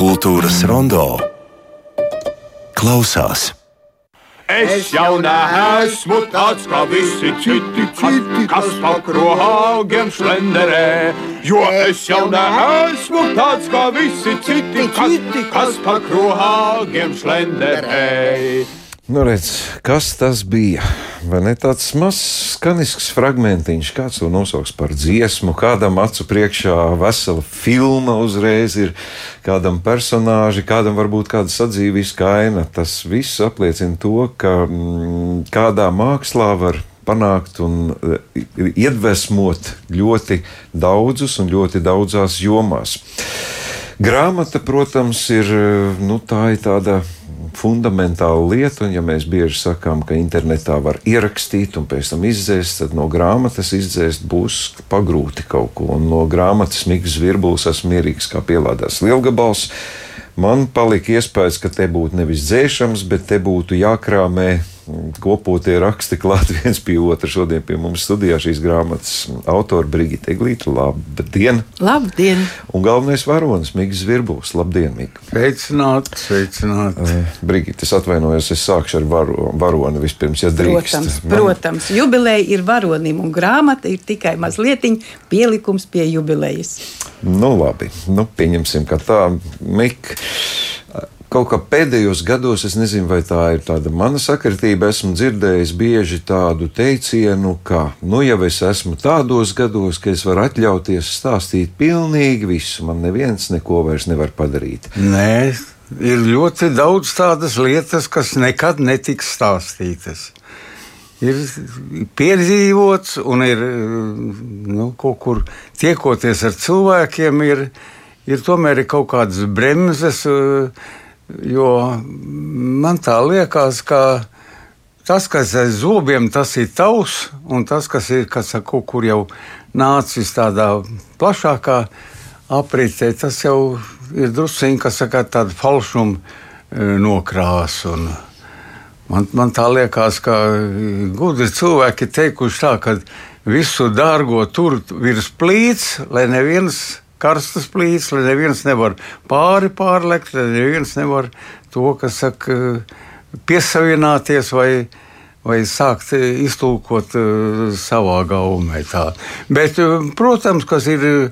Kultūras rondo klausās. Es jau neesmu tāds kā visi citi, citi kas pa krohāgiem šlenderē. Jo es jau neesmu tāds kā visi citi, citi kas pa krohāgiem šlenderē. Nu, redz, kas tas bija? Vai ne tāds mazs skanisks fragmentiņš, kāds to nosauks par dziesmu, kādam acu priekšā vesela filma uzreiz ir, kādam personāži, kādam varbūt kāda sadzīviska aina. Tas viss apliecina to, ka mm, kādā mākslā var panākt un e, iedvesmot ļoti daudzus un ļoti daudzās jomās. Grāmata, protams, ir, e, nu, tā ir tāda fundamentāla lieta, un ja mēs bieži sakām, ka internetā var ierakstīt un pēc tam izdzēst, tad no grāmatas izdzēst būs pagrūti kaut ko. Un no grāmatas Mikls Virbulis esmu mierīgs kā pielādēts lielgabals. Man palika iespējas, ka te būtu nevis dzēšams, bet te būtu jākrāmē kopotie raksti klāt viens pie otra. Šodien pie mums studijā šīs grāmatas autora Brigita Eglīta. Labdien! Labdien! Un galvenais varonis Mikls Virbulis. Labdien, Mika! Sveicināt, sveicināt! Uh, Brigita, es atvainojos, es sākšu ar varo, varoni vispirms, ja drīkst. Protams, Man... protams, jubileja ir varonim un grāmata ir tikai mazliet pielikums pie jubilejas. Nu labi, nu pieņemsim, ka tā Mika kaut kā pēdējos gados, es nezinu, vai tā ir tāda mana sakritība, esmu dzirdējis bieži tādu teicienu, ka, nu, jau es esmu tādos gados, ka es varu atļauties stāstīt pilnīgi visu, man neviens neko vairs nevar padarīt. Nē, ir ļoti daudz tādas lietas, kas nekad netiks stāstītas. Ir piedzīvots, un ir nu, kaut kur tiekoties ar cilvēkiem, ir, ir tomēr ir kaut kādas bremzes. Uh, Jo man tā liekas, ka tas, kas aiz zobiem, tas ir tavs, un tas, kas ir kas kaut kur jau nācis tādā plašākā apritē, tas jau ir drusciņš, kas saka, tāda falšuma e, nokrāsa. Man, man tā liekas, ka gudri cilvēki teikuši tā, ka visu dārgo tur virs plīts, lai neviens karstas plīts, lai neviens nevar pāri pārlekt, lai neviens nevar to, kas saka, piesavināties vai, vai sākt iztulkot uh, savā gaumē. Tā. Bet, uh, protams, kas ir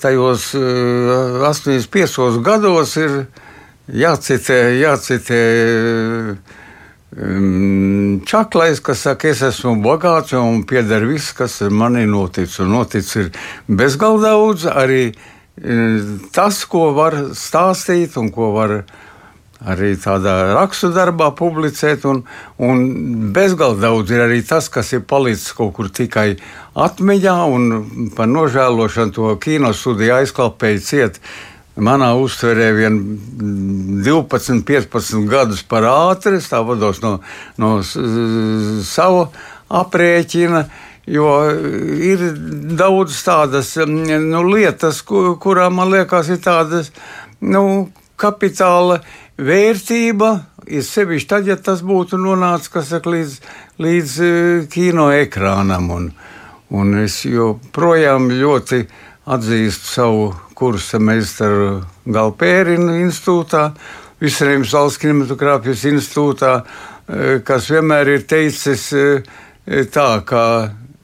tajos uh, 85 gados, ir jācitē, jācitē Čaklais, kas saka, es esmu bagāts un pieder viss, kas man ir noticis. Un noticis ir bezgalīgi daudz arī tas, ko var stāstīt un ko var arī tādā raksturdarbā publicēt. Un, un bezgalīgi daudz ir arī tas, kas ir palicis kaut kur tikai atmiņā, un par nožēlošanu to kino studiju aizklāpēji ciet. Manā uztverē vien 12, 15 gadus par ātri, es tā vados no, no sava aprēķina. Jo ir daudz tādas nu, lietas, kur, kurām man liekas, ir tādas nu, kapitāla vērtība. Ir sevišķi tad, ja tas būtu nonācis saka, līdz, līdz e, kino ekrānam. Un, un es joprojām ļoti atzīstu savu kursa meistaru Galpērinu institūtā, Visrēmas valsts kinematogrāfijas institūtā, e, kas vienmēr ir teicis e, tā, ka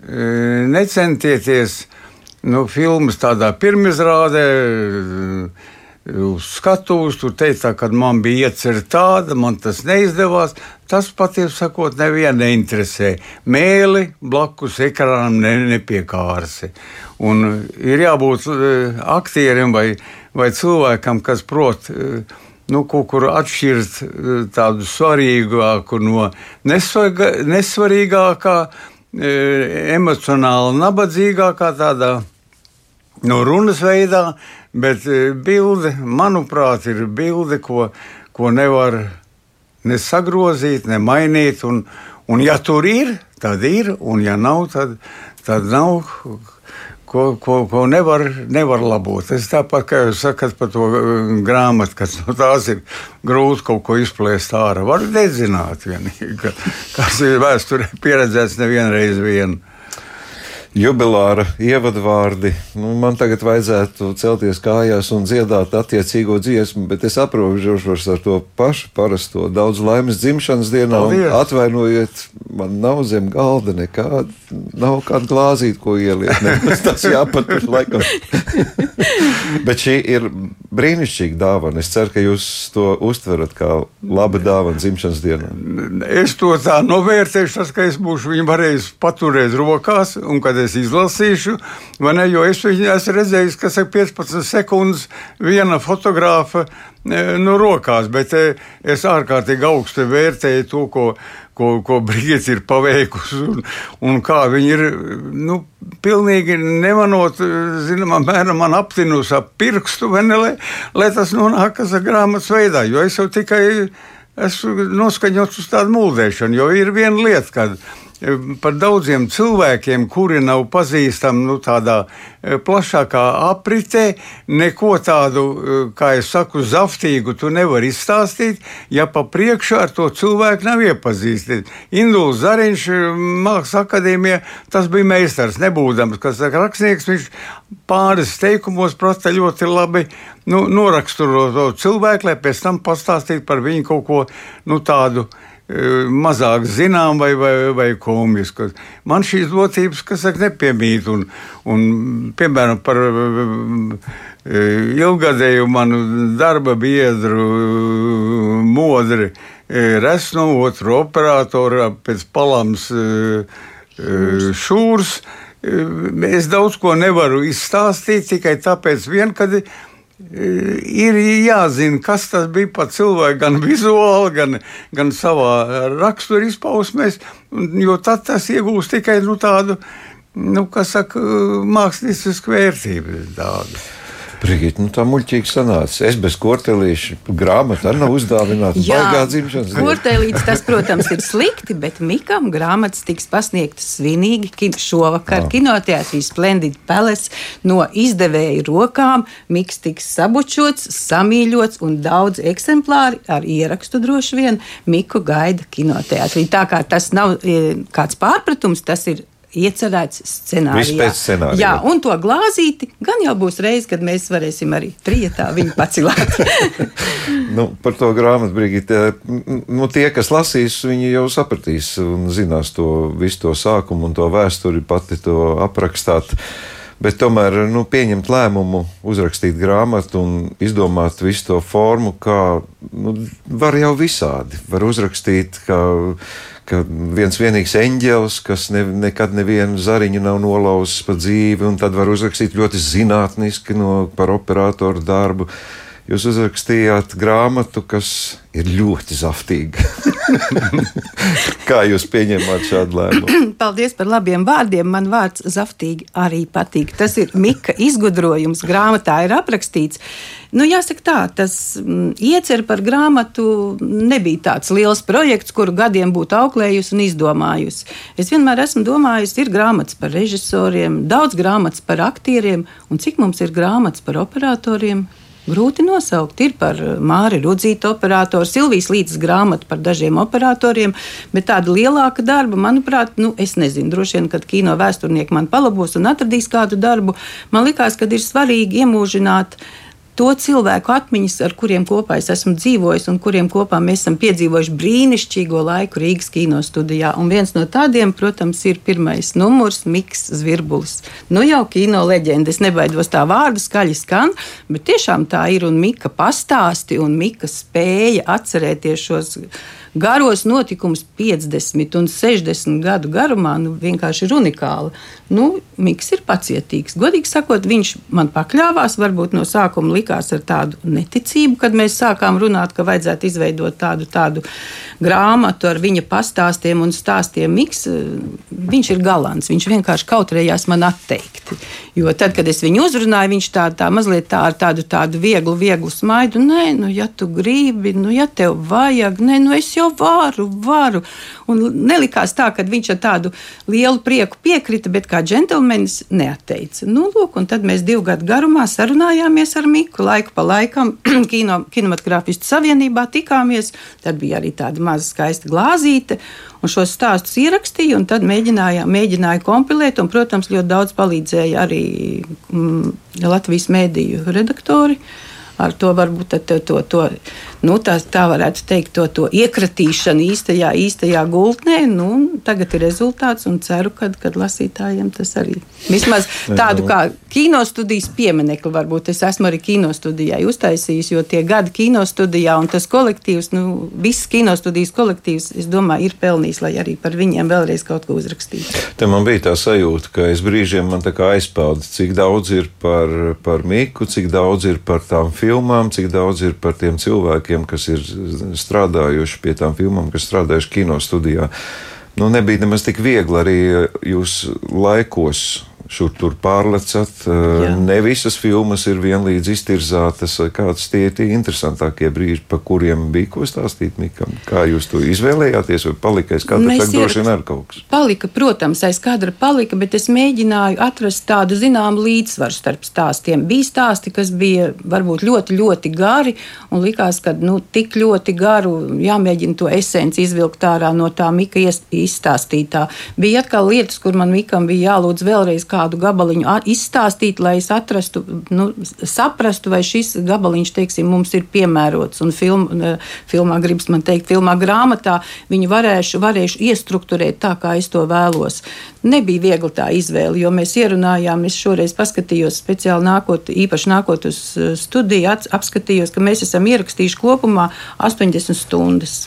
necentieties nu, filmas tādā pirmizrādē. Skatuves tur teica, ka man bija iecerta tāda, man tas neizdevās. Tas patiesībā sakot, nevienu neinteresē. Mēli blakus ekrānam ne, nepiekārsi. Un ir jābūt aktierim vai, vai cilvēkam, kas prot nu, kaut kur atšķirt tādu svarīgāku no nesvarīgākā E, emocionāli nabadzīgākā tādā no runas veidā, bet e, bilde, manuprāt, ir bilde, ko, ko nevar ne sagrozīt, ne mainīt. Un, un ja tur ir, tad ir, un ja nav, tad, tad nav ko, ko, ko nevar, nevar labot. Es tāpat kā jūs sakat par to uh, grāmatu, kas no tās ir grūti kaut ko izplēst ārā. Var nedzināt, vienīgi, ka, kas ir vēsturē pieredzēts nevienreiz vien. Jubilāra ievadvārdi. Nu, man tagad vajadzētu celties kājās un dziedāt attiecīgo dziesmu, bet es aprobežošos ar to pašu parasto. Daudz laimes dzimšanas dienā, un Paldies. atvainojiet, man nav zem galda nekāda, nav kāda glāzīta, ko ieliet. Ne, tas jāpatur laikam. bet šī ir brīnišķīga dāvana. Es ceru, ka jūs to uztverat kā labu dāvanu dzimšanas dienā. Es to tā novērtēšu, tas, ka es būšu viņu varējis paturēt rokās, un kad es izlasīšu, ne, jo es viņu esmu redzējis, kas ir 15 sekundes viena fotografa e, no rokās, bet e, es ārkārtīgi augstu vērtēju to, ko, ko, ko Brīsīs ir paveikusi, un, un kā viņi ir, nu, pilnīgi nemanot, zināmā mērā man aptinusi ap pirkstu, ne, lai, lai tas nonākas grāmatas veidā, jo es jau tikai esmu noskaņots uz tādu mūldēšanu, jo ir viena lieta, kad par daudziem cilvēkiem, kuri nav pazīstami nu, tādā e, plašākā apritē, neko tādu, e, kā es saku, zaftīgu tu nevari izstāstīt, ja pa priekšu ar to cilvēku nav iepazīstināts. Induls Zariņš, e, Mākslas akadēmijā, tas bija meistars, nebūdams, kas ir rakstnieks, viņš pāris teikumos prasa ļoti labi nu, noraksturo to cilvēku, lai pēc tam pastāstītu par viņu kaut ko nu, tādu e, mazāk zinām vai, vai, vai komisku. Man šīs dotības, kas saka, nepiemīt. Un, un, piemēram, par e, ilgadēju manu darba biedru e, modri resnu, otru operatoru pēc palams šūrs. Es daudz ko nevaru izstāstīt tikai tāpēc, vien, kad ir jāzina, kas tas bija par cilvēku, gan vizuāli, gan, gan savā rakstura izpausmēs, jo tad tas iegūst tikai nu, tādu, nu, kas saka, māksliniecku vērtību. Tādu. Brigita, nu tā muļķīgi sanāca. Es bez kortelīša grāmatu arī nav uzdāvināta. Baigā dzimšanas diena. Kortelīts tas, protams, ir slikti, bet Mikam grāmatas tiks pasniegtas svinīgi kin šovakar kinoteātrī Splendid Palace no izdevēja rokām. Miks tiks sabučots, samīļots un daudz eksemplāri ar ierakstu droši vien Miku gaida kinoteātrī. Tā kā tas nav e, kāds pārpratums, tas ir iecerēts scenārijā. Viss pēc scenārija. Jā, un to glāzīti gan jau būs reize, kad mēs varēsim arī trijotā viņu pacilāt. Nu, par to grāmatu, Brigita, nu, tie, kas lasīs, viņi jau sapratīs un zinās to visu to sākumu un to vēsturi, pati to aprakstāt. Bet tomēr nu, pieņemt lēmumu, uzrakstīt grāmatu un izdomāt visu to formu, kā nu, var jau visādi. Var uzrakstīt, kā, ka viens vienīgs eņģelis, kas ne, nekad nevienu zariņu nav nolauzis pa dzīvi, un tad var uzrakstīt ļoti zinātniski no, par operatoru darbu. Jūs uzrakstījāt grāmatu, kas ir ļoti zaftīga. Kā jūs pieņemat šādu lēmumu? Paldies par labiem vārdiem. Man vārds zaftīgi arī patīk. Tas ir Mika izgudrojums. Grāmatā ir aprakstīts. Nu, jāsaka tā, tas mm, iecer par grāmatu nebija tāds liels projekts, kuru gadiem būtu auklējusi un izdomājusi. Es vienmēr esmu domājusi, ir grāmatas par režisoriem, daudz grāmatas par aktieriem, un cik mums ir grāmatas par operatoriem. Grūti nosaukt. Ir par Māri Rudzītu operatoru, Silvijas līdzes grāmatu par dažiem operatoriem, bet tāda lielāka darba, manuprāt, nu, es nezinu, droši vien, kad kino vēsturnieki man palabos un atradīs kādu darbu, man likās, ka ir svarīgi iemūžināt to cilvēku atmiņas, ar kuriem kopā es esmu dzīvojis un kuriem kopā mēs esam piedzīvojuši brīnišķīgo laiku Rīgas kino studijā. Un viens no tādiem, protams, ir pirmais numurs Miks Zvirbulis. Nu jau kino leģenda, es nebaidos tā vārdu skaļi skan, bet tiešām tā ir un Mika pastāsti un Mika spēja atcerēties šos garos notikumus 50 un 60 gadu garumā, nu, vienkārši ir unikāli. Nu, Miks ir pacietīgs. Godīgi sakot, viņš man pakļāvās, varbūt no sākuma likās ar tādu neticību, kad mēs sākām runāt, ka vajadzētu izveidot tādu, tādu grāmatu ar viņa pastāstiem un stāstiem. Miks, viņš ir galants, viņš vienkārši kautrējās man atteikt. Jo tad, kad es viņu uzrunāju, viņš tā, tā mazliet tā ar tādu, tādu vieglu, vieglu smaidu, nē, nu, ja tu gribi, nu, ja tev vajag, nē, nu, es jau jau varu, varu. Un nelikās tā, ka viņš ar tādu lielu prieku piekrita, bet kā džentlmenis neatteica. Nu, lūk, un tad mēs divu gadu garumā sarunājāmies ar Miku. Laiku pa laikam kino, kinematogrāfistu savienībā tikāmies. Tad bija arī tāda maza skaista glāzīte. Un šos stāstus ierakstīju, un tad mēģināju, mēģināju kompilēt. Un, protams, ļoti daudz palīdzēja arī mm, Latvijas mēdīju redaktori. Ar to varbūt to, to, to nu, tā, tā varētu teikt, to, to iekratīšanu īstajā, īstajā gultnē. Nu, tagad ir rezultāts un ceru, ka kad lasītājiem tas arī vismaz tādu kā kino studijas pieminekli. Varbūt es esmu arī kino studijai uztaisījis, jo tie gadi kino studijā un tas kolektīvs, nu, viss kino studijas kolektīvs, es domāju, ir pelnījis, lai arī par viņiem vēlreiz kaut ko uzrakstītu. Te man bija tā sajūta, ka es brīžiem man tā kā aizpeldu, cik daudz ir par, par Miku, cik daudz ir par tām filmām, cik daudz ir par tiem cilvēkiem kas ir strādājuši pie tām filmām, kas strādājuši kino studijā. Nu, nebija nemaz tik viegli arī jūs laikos šur tur pārlecat. Jā. Ne visas filmas ir vienlīdz iztirzātas. Kāds tie ir tie interesantākie brīži, pa kuriem bija ko stāstīt Mikam? Kā jūs to izvēlējāties, vai palika aiz kadra? Tā droši vien ar kaut kas. Palika, protams, aiz kadra palika, bet es mēģināju atrast tādu zināmu līdzsvaru starp stāstiem. Bija stāsti, kas bija varbūt ļoti, ļoti gari, un likās, ka nu, tik ļoti garu jāmēģina to esenci izvilkt ārā no tā Mika izstāstītā. Bija atkal lietas, kur man Mikam bija jālūdz vēlreiz kādu gabaliņu izstāstīt, lai es atrastu, nu, saprastu, vai šis gabaliņš, teiksim, mums ir piemērots. Un film, filmā, gribas man teikt, filmā grāmatā viņu varēšu, varēšu iestruktūrēt tā, kā es to vēlos. Nebija viegli tā izvēle, jo mēs ierunājām, es šoreiz paskatījos speciāli nākot, īpaši nākot uz studiju, apskatījos, ka mēs esam ierakstījuši kopumā 80 stundas.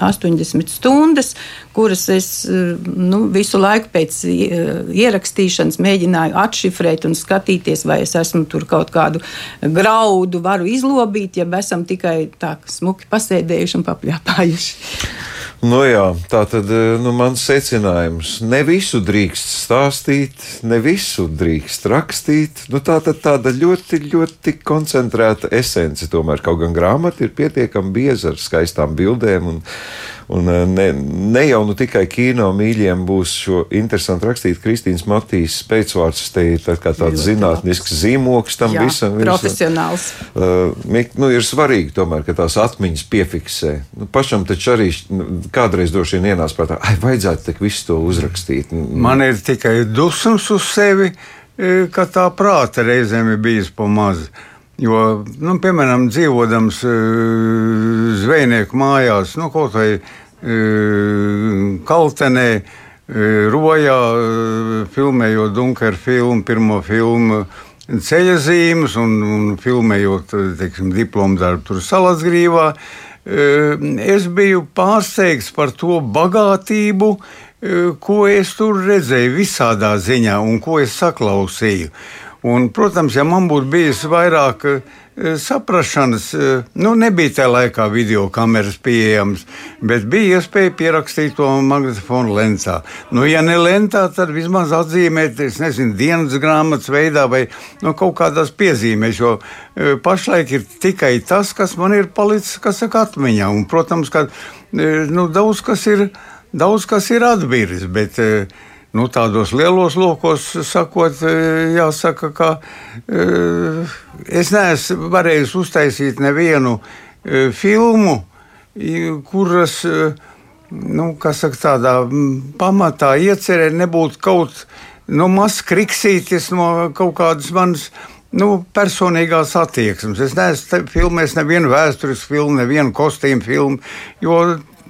80 stundas, kuras es nu, visu laiku pēc eh, ierakstīšanas mēģināju atšifrēt un skatīties, vai es esmu tur kaut kādu graudu varu izlobīt, ja esam tikai tā smuki pasēdējuši un papļāpājuši. Nu jā, tā tad eh, nu, mans secinājums. Ne visu drīkst stāstīt, ne visu drīkst rakstīt. Nu, tā tad tāda ļoti, ļoti koncentrēta esence. Tomēr kaut gan grāmata ir pietiekami bieza ar skaistām bildēm un Un eh, ne, ne jau nu tikai kino mīļiem būs šo interesanti rakstīt. Kristīnas Matīs pēcvārds te ir tā kā tāds zinātnisks zīmoks tam Jā, visam. Profesionāls. Uh, nu, ir svarīgi tomēr, ka tās atmiņas piefiksē. Nu, pašam taču arī nu, kādreiz droši vien ienāca prātā, ai, vajadzētu tik visu to uzrakstīt. Man ir tikai dusmas uz sevi, e, ka tā prāta reizēm ir bijis pa maz. Jo, nu, piemēram, dzīvodams uh, zvejnieku mājās, nu, kaut vai uh, Kaltenē, uh, Rojā, filmējot Dunkeru filmu, pirmo filmu. Ceļa zīmes un, un filmējot teiksim, diplomu darbu tur Salasgrīvā. Es biju pārsteigts par to bagātību, ko es tur redzēju, visādā ziņā, un ko es saklausīju. Un, protams, ja man būtu bijis vairāk uh, saprašanas, uh, nu, nebija tajā laikā video kameras pieejamas, bet bija iespēja pierakstīt to magnetofonu lencā. Nu, ja ne lentā, tad vismaz atzīmēt, es nezinu, dienas grāmatas veidā vai nu, kaut kādās piezīmēs, jo uh, pašlaik ir tikai tas, kas man ir palicis, kas saka, atmiņā. Un, protams, ka nu, daudz kas ir, daudz kas ir atbiris, bet uh, nu, tādos lielos lokos, sakot, e, jāsaka, ka e, es neesmu varējis uztaisīt nevienu e, filmu, kuras, nu, saka, tādā pamatā iecerē nebūtu kaut nu, mazs kriksītis no kaut kādas manas. Nu, personīgās attieksmes. Es neesmu filmējis nevienu vēsturisku filmu, nevienu kostīmu filmu, jo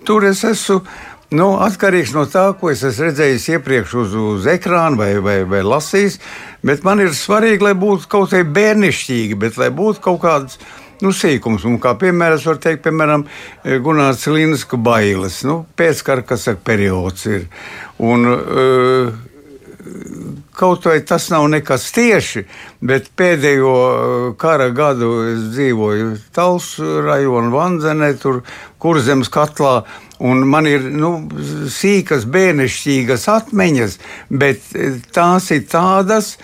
tur es esmu Nu, atkarīgs no tā, ko es esmu redzējis iepriekš uz, uz ekrāna vai, vai, vai lasījis. Bet man ir svarīgi, lai būtu kaut kā bērnišķīgi, bet lai būtu kaut kāds nu, sīkums. Un, kā piemēram, var teikt, piemēram, Gunārs Līnas bailes. Nu, pēckara, periods ir. Un, uh, kaut vai tas nav nekas tieši, bet pēdējo uh, kara gadu es dzīvoju Talsu rajonu Vanzenē, tur kurzemes katlā. Un man ir nu, sīkas, bērnišķīgas atmiņas, bet uh, tās ir tādas,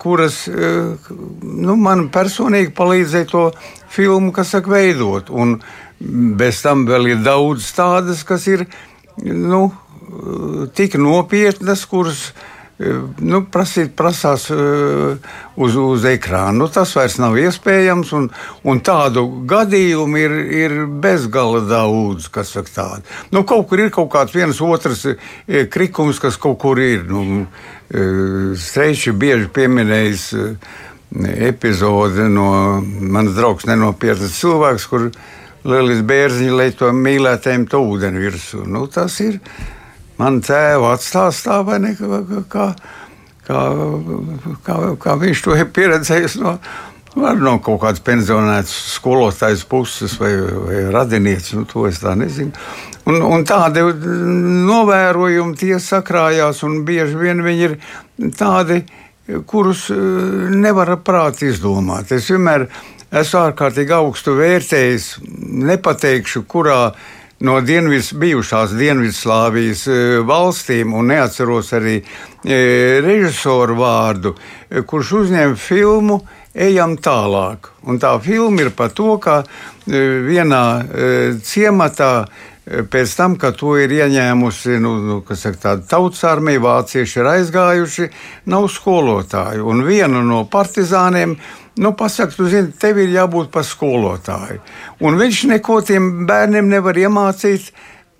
kuras uh, nu, man personīgi palīdzēja to filmu, kas saka, veidot. Un bez tam vēl ir daudz tādas, kas ir nu, tik nopietnas, kuras nu, prasīt, prasās uz, uz ekrāna. Nu, tas vairs nav iespējams, un, un tādu gadījumu ir, ir bezgala daudz. Nu, kaut kur ir kaut kāds viens otrs krikums, kas kaut kur ir. Nu, Streiči bieži pieminējis epizodi no manas draugs nenopietnas cilvēks, kur Lielis bērziņš lai to mīlētēm to ūdeni virsū. Nu, tas ir man tēva atstāstā, vai ne? Kā, kā, kā, kā viņš to ir pieredzējis no, no kaut kādas pensionētas skolotājas puses vai, vai radinieces. Nu, to es tā nezinu. Un, un tādi novērojumi tie sakrājās, un bieži vien viņi ir tādi, kurus eh, nevar prātā izdomāt. Es vienmēr esmu ārkārtīgi augstu vērtējis, nepateikšu, kurā no dienvids, bijušās Dienvidslāvijas e, valstīm, un neatceros arī e, režisoru vārdu, e, kurš uzņēma filmu Ejam tālāk. Un tā filma ir par to, ka vienā ciematā pēc tam, kad to ir ieņēmusi nu, nu, tāda tautas armija, vācieši ir aizgājuši, nav skolotāju. Un viena no partizāniem nu, pasaka, tu zini, tev ir jābūt par skolotāju. Un viņš neko tiem bērniem nevar iemācīt.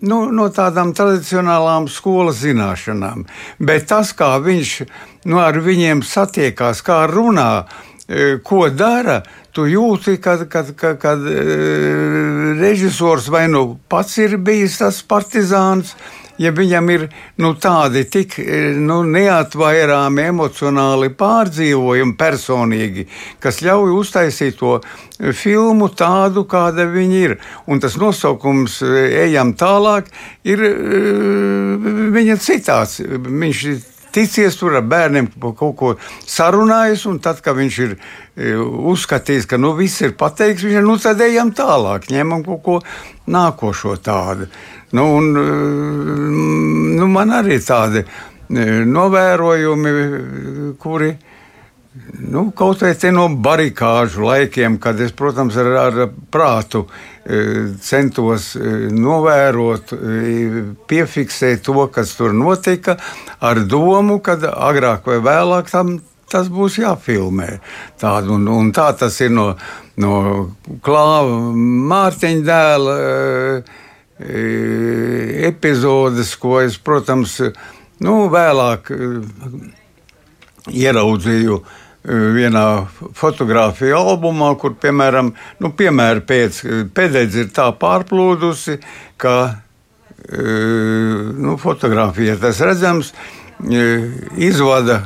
Nu, no tādām tradicionālām skolas zināšanām. Bet tas, kā viņš nu, ar viņiem satiekās, kā runā, e, ko dara, tu jūti, kad, kad, kad, kad e, režisors vai nu pats ir bijis tas partizāns, ja viņam ir nu, tādi tik e, nu, neatvairāmi emocionāli pārdzīvojumi personīgi, kas ļauj uztaisīt to filmu tādu, kāda viņi ir. Un tas nosaukums e, Ejam tālāk ir e, viņa citāts. Viņš ticies tur ar bērniem, kaut ko sarunājis, un tad, kad viņš ir uzskatījis, ka nu, viss ir pateikts, viņš ir nu, tad ejam tālāk, ņemam kaut ko nākošo tādu. Nu, un, mm, nu, man arī tādi e, novērojumi, kuri nu, kaut vai no barikāžu laikiem, kad es, protams, ar, ar prātu e, centos e, novērot, piefiksēt to, kas tur notika, ar domu, ka agrāk vai vēlāk tam tas būs jāfilmē. Tā, un, un tā tas ir no, no Klāva Mārtiņa dēla epizodes, ko es, protams, nu, vēlāk ieraudzīju vienā fotografiju albumā, kur, piemēram, nu, piemēra pēc pēdējais ir tā pārplūdusi, ka nu, fotografijā tas redzams, izvada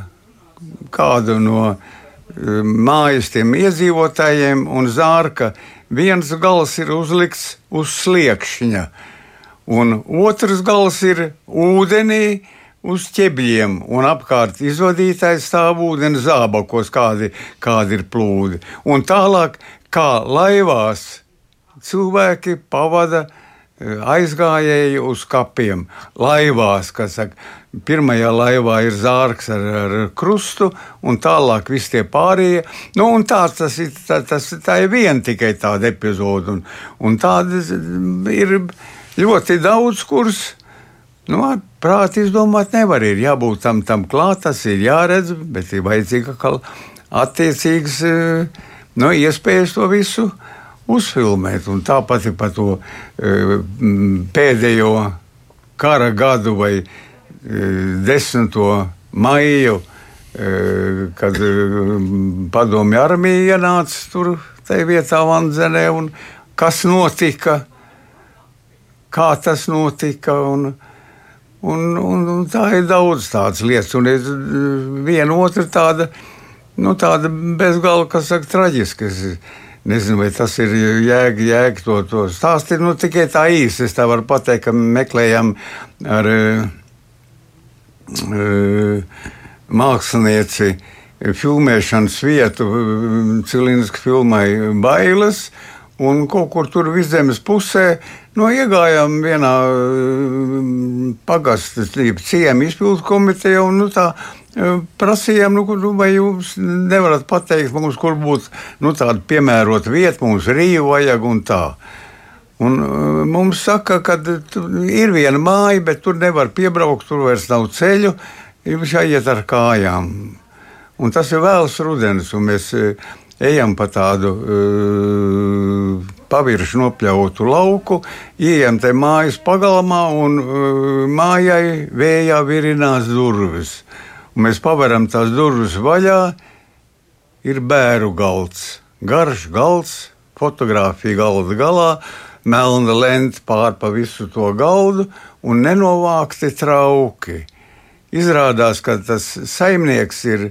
kādu no mājas tiem iedzīvotājiem un zārka viens gals ir uzlikts uz sliekšņa, un otrs gals ir ūdenī uz ķēbļiem, un apkārt izvadītājs stāv ūdens zābakos, kādi, kādi ir plūdi. Un tālāk, kā laivās, cilvēki pavada aizgājēji uz kapiem, laivās, kas saka, pirmajā laivā ir zārks ar, ar krustu, un tālāk viss tie pārējie. Nu, tā, tas ir, tā, tas, tā ir viena tikai tāda epizode, un, un tādas ir ļoti daudz, kuras. Nu, prātā izdomāt nevar. Ir jābūt tam, tam klāt, tas ir jāredz, bet ir vajadzīga attiecīgas nu, iespējas to visu uzfilmēt. Un tāpat ir par to e, pēdējo kara gadu vai 10. E, maiju, e, kad padomju armija ienāca tur tajā vietā Vandzenē un kas notika, kā tas notika. Un, un, un, un tā ir daudz tādas lietas, un es, viena otra tāda, nu, tāda bezgalva, kas saka, traģiska. Es, Nezinu, vai tas ir jēga, jēga to, to stāstīt. Nu, tikai tā īsi es tā varu pateikt, ka meklējam ar uh, mākslinieci filmēšanas vietu Cilīnas filmai Bailes. Un kaut kur tur vidzemes pusē no, nu, iegājām vienā pagastu ciemu izpildu komiteja. Un, nu, tā, prasījām, nu, vai jūs nevarat pateikt mums, kur būtu nu, tāda piemērota vieta, mums rīva vajag un tā. Un uh, mums saka, ka ir viena māja, bet tur nevar piebraukt, tur vairs nav ceļu. Ir jāiet ar kājām. Un tas ir vēls rudenis, un mēs uh, ejam pa tādu uh, pavirši nopļautu lauku, ejam te mājas pagalmā, un uh, mājai vējā virinās durvis. Un mēs pavaram tās durvis vaļā, ir bēru galds, garš galds, fotografija galda galā melna lente pār pa visu to galdu un nenovākti trauki. Izrādās, ka tas saimnieks ir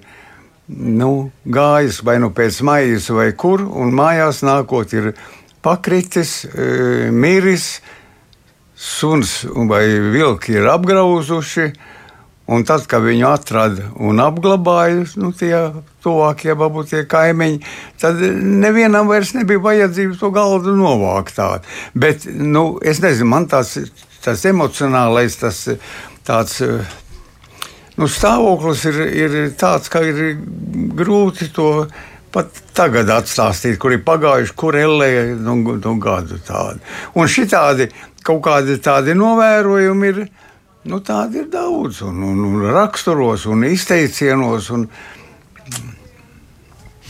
nu, gājis vai nu pēc maijas vai kur, un mājās nākot ir pakritis, e, miris, suns vai vilki ir apgrauzuši. Un tad, kad viņu atrada un apglabāja, nu, tie tuvākie, varbūt tie kaimiņi, tad nevienam vairs nebija vajadzība to galdu novākt tādu. Bet, nu, es nezinu, man tas, tas emocionālais, tas tāds. Nu, stāvoklis ir, ir tāds, ka ir grūti to pat tagad atstāstīt, kur ir pagājuši, kur ellē nu, nu, gadu tādu. Un šitādi kaut kādi tādi novērojumi ir Nu, tādi ir daudz, un, un, un raksturos, un izteicienos. Un,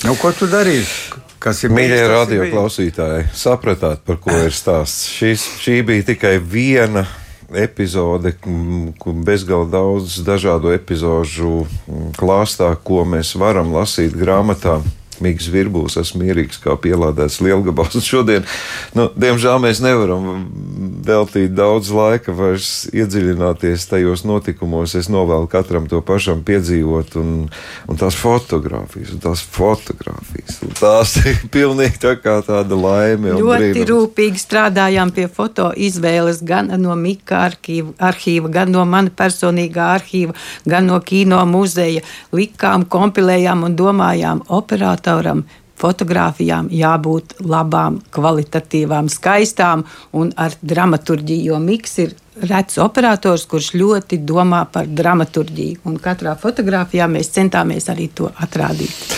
nu, ko tu darīsi? Kas ir mīļie radioklausītāji? Sapratāt, par ko ir stāsts. Šis, šī bija tikai viena epizode, bezgalīgi daudz dažādu epizodu klāstā, ko mēs varam lasīt grāmatā. Mikls Virbūs, esmu mierīgs kā pielādēts lielgabals. Šodien, nu, diemžēl, mēs nevaram veltīt daudz laika vairs iedziļināties tajos notikumos. Es novēlu katram to pašam piedzīvot, un, un tās fotogrāfijas, un tās fotogrāfijas. Un tās ir pilnīgi tā kā tāda laime. Ļoti brīnums. rūpīgi strādājām pie foto izvēles gan no Mika arhīva, arhīva, gan no mana personīgā arhīva, gan no kino muzeja. Likām, kompilējām un domājām operātori operatoram fotografijām jābūt labām, kvalitatīvām, skaistām un ar dramaturģiju. Jo Miks ir rets operators, kurš ļoti domā par dramaturģiju. Un katrā fotografijā mēs centāmies arī to atrādīt.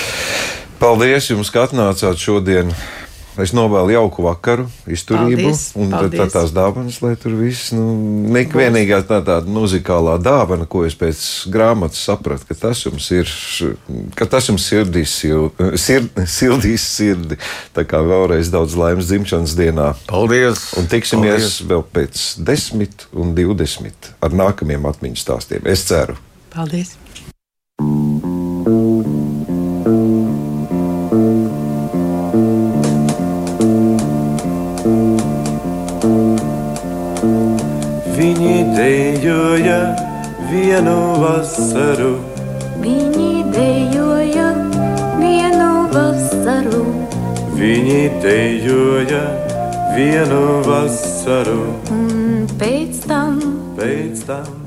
Paldies jums, ka atnācāt šodien Es novēlu jauku vakaru, izturību paldies, un paldies. Tā, tās dāvanas, lai tur viss, nu, nek vienīgā tā tāda muzikālā dāvana, ko es pēc grāmatas sapratu, ka tas jums ir, ka tas jums sirdīs, sird, sildīs sirdi. Tā kā vēlreiz daudz laimes dzimšanas dienā. Paldies! Un tiksimies paldies. vēl pēc desmit un divdesmit ar nākamiem atmiņu stāstiem. Es ceru. Paldies! Dejoja vienu vasaru. Viņi dejoja vienu vasaru. Viņi dejoja vienu vasaru. Un pēc tam, pēc tam